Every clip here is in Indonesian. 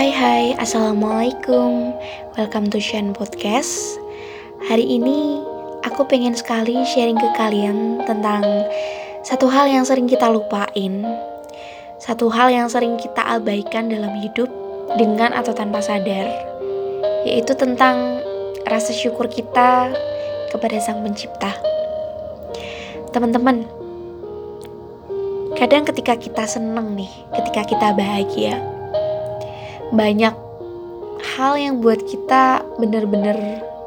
Hai hai, Assalamualaikum. Welcome to Shan Podcast. Hari ini aku pengen sekali sharing ke kalian tentang Satu hal yang sering kita lupain Satu hal yang sering kita abaikan dalam hidup Dengan atau tanpa sadar Yaitu tentang rasa syukur kita kepada Sang Pencipta. Teman-teman Kadang ketika kita seneng nih, ketika kita bahagia, banyak hal yang buat kita benar-benar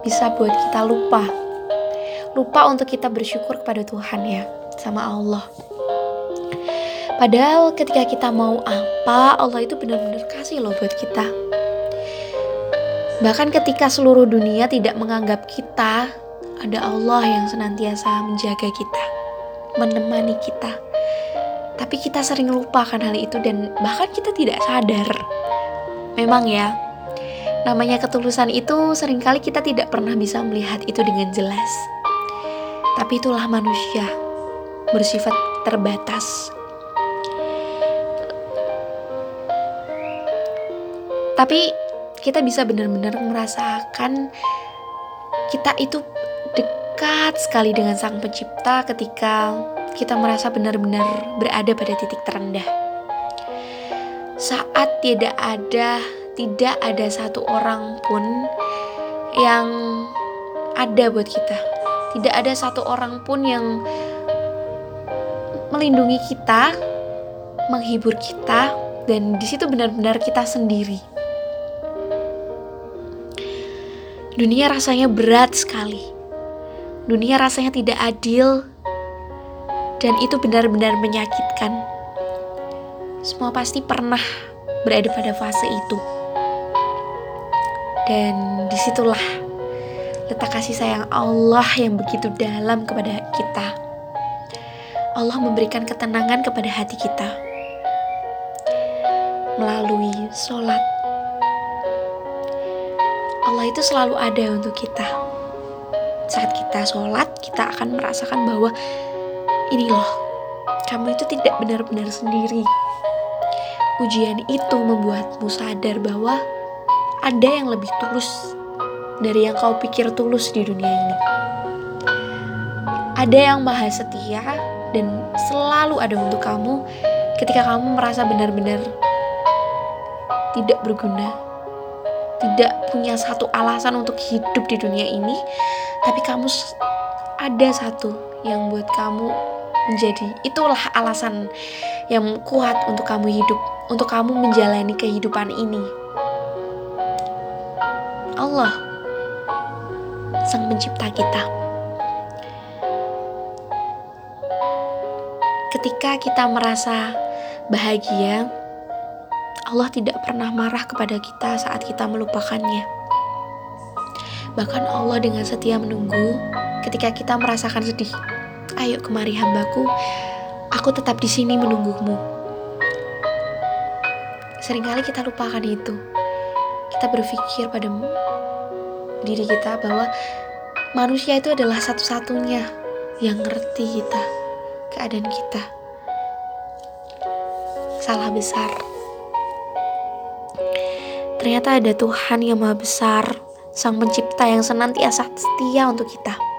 bisa buat kita lupa. Lupa untuk kita bersyukur kepada Tuhan ya, sama Allah. Padahal ketika kita mau apa, Allah itu benar-benar kasih loh buat kita. Bahkan ketika seluruh dunia tidak menganggap kita, ada Allah yang senantiasa menjaga kita, menemani kita. Tapi kita sering lupakan hal itu dan bahkan kita tidak sadar Memang ya, namanya ketulusan itu sering kali kita tidak pernah bisa melihat itu dengan jelas. Tapi itulah manusia, bersifat terbatas. Tapi kita bisa benar-benar merasakan kita itu dekat sekali dengan Sang Pencipta ketika kita merasa benar-benar berada pada titik terendah saat tidak ada tidak ada satu orang pun yang ada buat kita. Tidak ada satu orang pun yang melindungi kita, menghibur kita, dan di situ benar-benar kita sendiri. Dunia rasanya berat sekali. Dunia rasanya tidak adil, dan itu benar-benar menyakitkan. Semua pasti pernah berada pada fase itu. Dan di situlah letak kasih sayang Allah yang begitu dalam kepada kita. Allah memberikan ketenangan kepada hati kita melalui sholat. Allah itu selalu ada untuk kita. Saat kita sholat, kita akan merasakan bahwa ini loh, kamu itu tidak benar-benar sendiri. Ujian itu membuatmu sadar bahwa ada yang lebih tulus dari yang kau pikir tulus di dunia ini. Ada yang maha setia dan selalu ada untuk kamu ketika kamu merasa benar-benar tidak berguna, tidak punya satu alasan untuk hidup di dunia ini, tapi kamu ada satu yang buat kamu menjadi itulah alasan yang kuat untuk kamu hidup untuk kamu menjalani kehidupan ini. Allah, Sang Pencipta kita. Ketika kita merasa bahagia, Allah tidak pernah marah kepada kita saat kita melupakannya. Bahkan Allah dengan setia menunggu ketika kita merasakan sedih. Ayo kemari hambaku, aku tetap di sini menunggumu. Seringkali kita lupakan itu. Kita berpikir pada diri kita bahwa manusia itu adalah satu-satunya yang ngerti kita, keadaan kita. Salah besar. Ternyata ada Tuhan yang Maha Besar, Sang Pencipta yang senantiasa setia untuk kita.